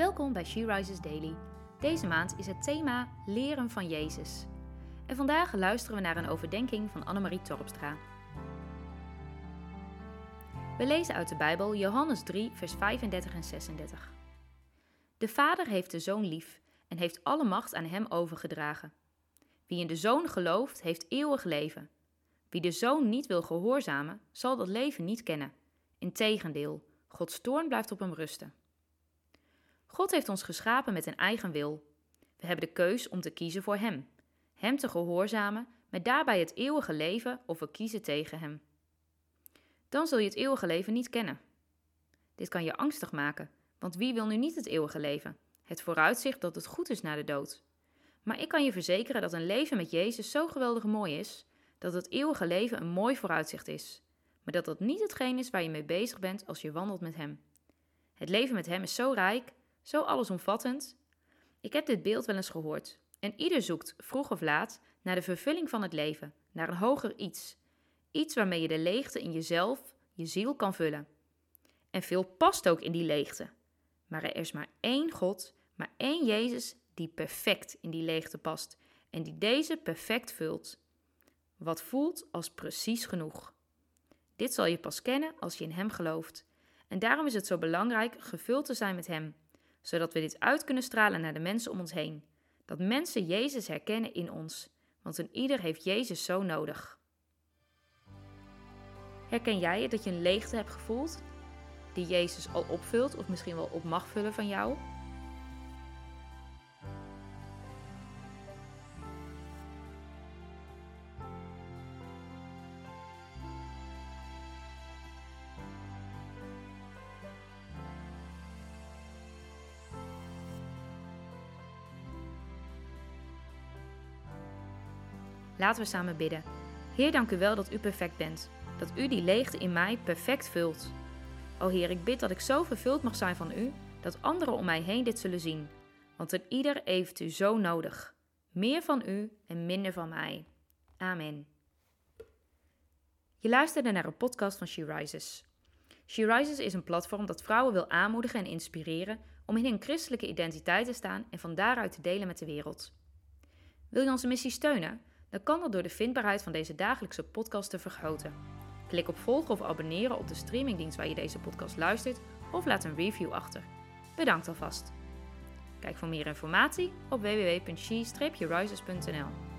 Welkom bij She Rises Daily. Deze maand is het thema Leren van Jezus. En vandaag luisteren we naar een overdenking van Annemarie Torpstra. We lezen uit de Bijbel Johannes 3, vers 35 en 36. De Vader heeft de Zoon lief en heeft alle macht aan hem overgedragen. Wie in de Zoon gelooft, heeft eeuwig leven. Wie de Zoon niet wil gehoorzamen, zal dat leven niet kennen. Integendeel, Gods toorn blijft op hem rusten. God heeft ons geschapen met een eigen wil. We hebben de keus om te kiezen voor Hem, Hem te gehoorzamen, met daarbij het eeuwige leven of we kiezen tegen Hem. Dan zul je het eeuwige leven niet kennen. Dit kan je angstig maken, want wie wil nu niet het eeuwige leven? Het vooruitzicht dat het goed is na de dood. Maar ik kan je verzekeren dat een leven met Jezus zo geweldig mooi is, dat het eeuwige leven een mooi vooruitzicht is, maar dat dat niet hetgeen is waar je mee bezig bent als je wandelt met Hem. Het leven met Hem is zo rijk zo allesomvattend. Ik heb dit beeld wel eens gehoord. En ieder zoekt, vroeg of laat, naar de vervulling van het leven, naar een hoger iets. Iets waarmee je de leegte in jezelf, je ziel kan vullen. En veel past ook in die leegte. Maar er is maar één God, maar één Jezus die perfect in die leegte past en die deze perfect vult. Wat voelt als precies genoeg. Dit zal je pas kennen als je in Hem gelooft. En daarom is het zo belangrijk gevuld te zijn met Hem, zodat we dit uit kunnen stralen naar de mensen om ons heen. Dat mensen Jezus herkennen in ons, want een ieder heeft Jezus zo nodig. Herken jij het dat je een leegte hebt gevoeld, die Jezus al opvult of misschien wel op mag vullen van jou? Laten we samen bidden. Heer, dank u wel dat u perfect bent. Dat u die leegte in mij perfect vult. O Heer, ik bid dat ik zo vervuld mag zijn van u, dat anderen om mij heen dit zullen zien. Want een ieder heeft u zo nodig. Meer van u en minder van mij. Amen. Je luisterde naar een podcast van She Rises. She Rises is een platform dat vrouwen wil aanmoedigen en inspireren om in hun christelijke identiteit te staan en van daaruit te delen met de wereld. Wil je onze missie steunen? Dan kan dat door de vindbaarheid van deze dagelijkse podcast te vergroten. Klik op volgen of abonneren op de streamingdienst waar je deze podcast luistert of laat een review achter. Bedankt alvast. Kijk voor meer informatie op www.she-rises.nl.